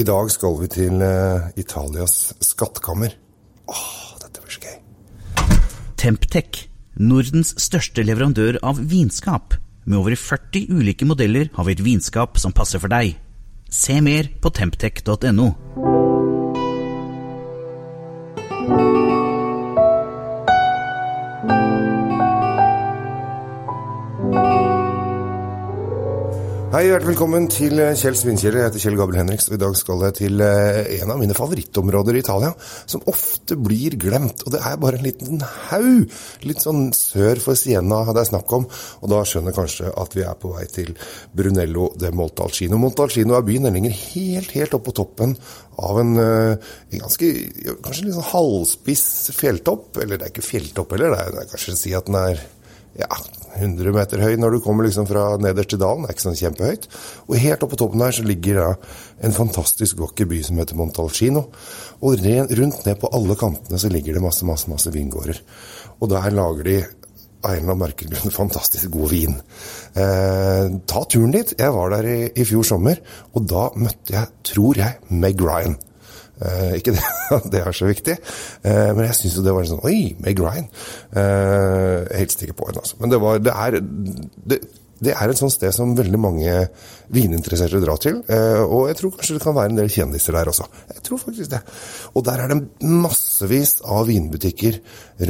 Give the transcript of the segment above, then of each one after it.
I dag skal vi til eh, Italias skattkammer. Åh, dette blir så gøy. Temptec, Nordens største leverandør av vinskap. Med over 40 ulike modeller har vi et vinskap som passer for deg. Se mer på temptec.no. Hei, hjertelig velkommen til eh, Kjell Svinkjeller. Jeg heter Kjell Gabriel Henriks, og i dag skal jeg til eh, en av mine favorittområder i Italia, som ofte blir glemt. Og det er bare en liten haug, litt sånn sør for Siena hadde jeg snakk om. Og da skjønner kanskje at vi er på vei til Brunello de Montalcino. Montalcino er byen, den ligger helt, helt oppe på toppen av en, eh, en ganske, kanskje litt sånn halvspiss fjelltopp. Eller det er ikke fjelltopp heller, det er, det er kanskje å si at den er ja, 100 meter høy når du kommer liksom fra nederst til dalen. Det er ikke sånn kjempehøyt. Og helt oppe på toppen der så ligger da en fantastisk vakker by som heter Montalcino. Og rundt ned på alle kantene så ligger det masse, masse, masse vingårder. Og der lager de av en fantastisk god vin. Eh, ta turen dit. Jeg var der i, i fjor sommer, og da møtte jeg, tror jeg, Meg Ryan. Eh, ikke det, det er så viktig, eh, men jeg syns jo det var sånn Oi, Meg Ryan. Eh, jeg hilste ikke på henne, altså. Men det, var, det, er, det, det er et sånt sted som veldig mange vininteresserte drar til. Eh, og jeg tror kanskje det kan være en del kjendiser der også. Jeg tror faktisk det. Og der er det massevis av vinbutikker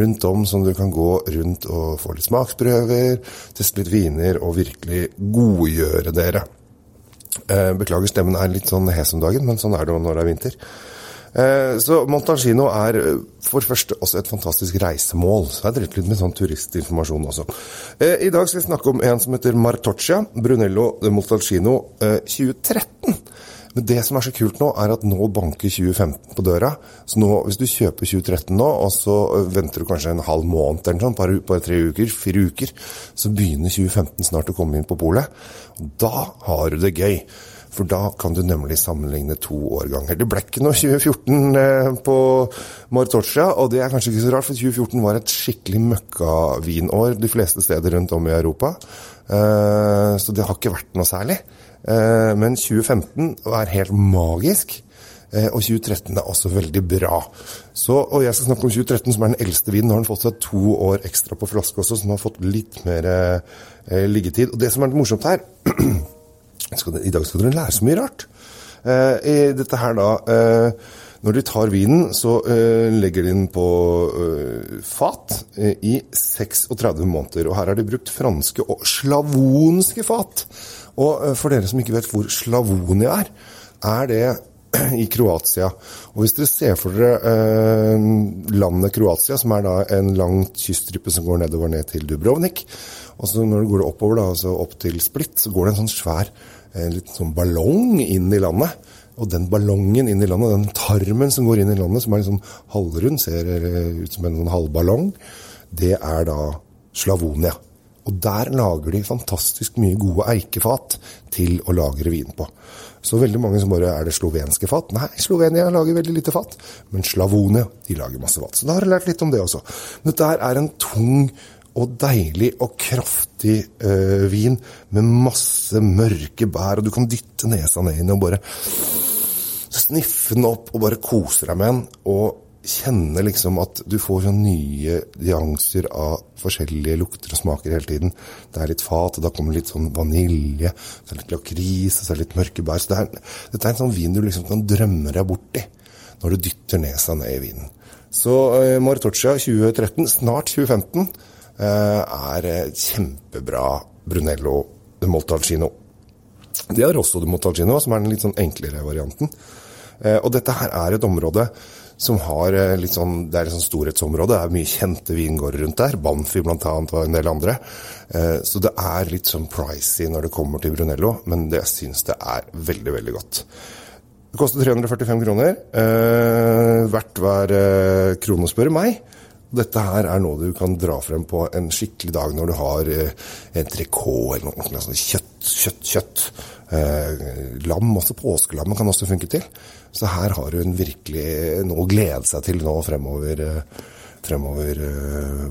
rundt om som du kan gå rundt og få litt smaksprøver, teste litt viner og virkelig godgjøre dere. Eh, beklager, stemmen er litt sånn hes om dagen, men sånn er det jo når det er vinter. Eh, så Montalcino er eh, for første også et fantastisk reisemål. Så jeg drevet litt med sånn turistinformasjon også. I dag skal vi snakke om en som heter Martoccia Brunello de Montalcino 2013. Men det som er så kult nå, er at nå banker 2015 på døra. Så nå, hvis du kjøper 2013 nå, og så venter du kanskje en halv måned eller sånn, bare, bare tre uker, fire uker, så begynner 2015 snart å komme inn på polet. Da har du det gøy. For da kan du nemlig sammenligne to årganger. Det ble ikke noe 2014 eh, på Martoccia, og det er kanskje ikke så rart, for 2014 var et skikkelig møkkavinår de fleste steder rundt om i Europa. Eh, så det har ikke vært noe særlig. Eh, men 2015 er helt magisk. Og 2013 er også veldig bra. Så, og jeg skal snakke om 2013, som er den eldste vinen. Nå har den fått seg to år ekstra på flaske også, så den har fått litt mer eh, liggetid. Og det som er morsomt her I dag skal dere lære så mye rart. Eh, I dette her da eh, Når de tar vinen, så eh, legger de den på fat i 36 måneder. Og her har de brukt franske og slavonske fat. Og for dere som ikke vet hvor Slavonia er, er det i Kroatia. Og hvis dere ser for dere eh, landet Kroatia, som er da en lang kyststripe som går nedover ned til Dubrovnik, og så når du går oppover, da, altså opp til Split, så går det en sånn svær en liten sånn ballong inn i landet. Og den ballongen inn i landet, den tarmen som går inn i landet, som er liksom halvrund, ser ut som en sånn halvballong, det er da Slavonia. Og der lager de fantastisk mye gode eikefat til å lagre vin på. Så veldig mange som bare Er det slovenske fat? Nei, Slovenia lager veldig lite fat. Men Slavonia de lager masse fat. Så da har jeg lært litt om det også. Men dette er en tung og deilig og kraftig øh, vin med masse mørke bær, og du kan dytte nesa ned i den og bare sniffe den opp og bare kose deg med den. Og kjenne liksom at du får sånn nye nyanser av forskjellige lukter og smaker hele tiden. Det er litt fat, og da kommer litt sånn vanilje, så er det litt lakris, og så er det litt mørke bær. Så det er, dette er en sånn vin du liksom kan drømme deg borti når du dytter nesa ned i vinen. Så eh, Maritoccia 2013, snart 2015 Eh, er kjempebra Brunello de Montalcino. De har også de Montalcino, som er den litt sånn enklere varianten. Eh, og dette her er et område som har eh, litt sånn Det er et sånn storhetsområde. Det er mye kjente vingårder rundt der. Banfi annet og en del andre. Så det er litt sånn pricy når det kommer til Brunello, men det syns det er veldig, veldig godt. Det koster 345 kroner. Verdt hver krone, spør meg. Dette her er noe du kan dra frem på en skikkelig dag når du har entrecôte en trikot eller noe sånt. Kjøtt, kjøtt, kjøtt. Eh, lam, også påskelammet kan også funke til. Så her har du virkelig noe å glede seg til nå fremover. Eh, fremover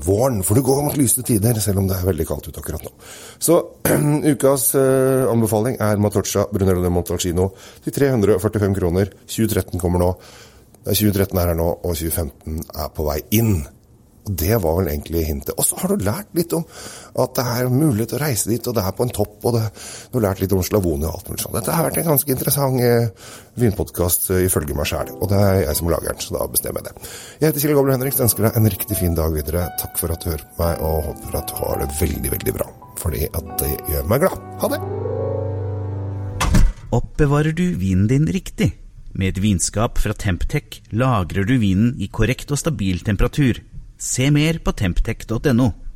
våren. For det går mot lyse tider, selv om det er veldig kaldt ute akkurat nå. Så ukas anbefaling er Matoccia Brunello de Montalcino til 345 kroner. 2013 kommer nå. 2013 er her nå, og 2015 er på vei inn. Det var vel egentlig hintet. Og så har du lært litt om at det er mulig å reise dit, og det er på en topp, og det, du har lært litt om Slavonia og alt mulig sånt. Dette har vært en ganske interessant eh, vinpodkast eh, ifølge meg sjæl, og det er jeg som lager den, så da bestemmer jeg det. Jeg heter Kjell Gobler Henriks, ønsker deg en riktig fin dag videre. Takk for at du hører på meg, og håper at du har det veldig, veldig bra. Fordi at det gjør meg glad. Ha det! Oppbevarer du vinen din riktig? Med et vinskap fra Temptec lagrer du vinen i korrekt og stabil temperatur. Se mer på temptec.no.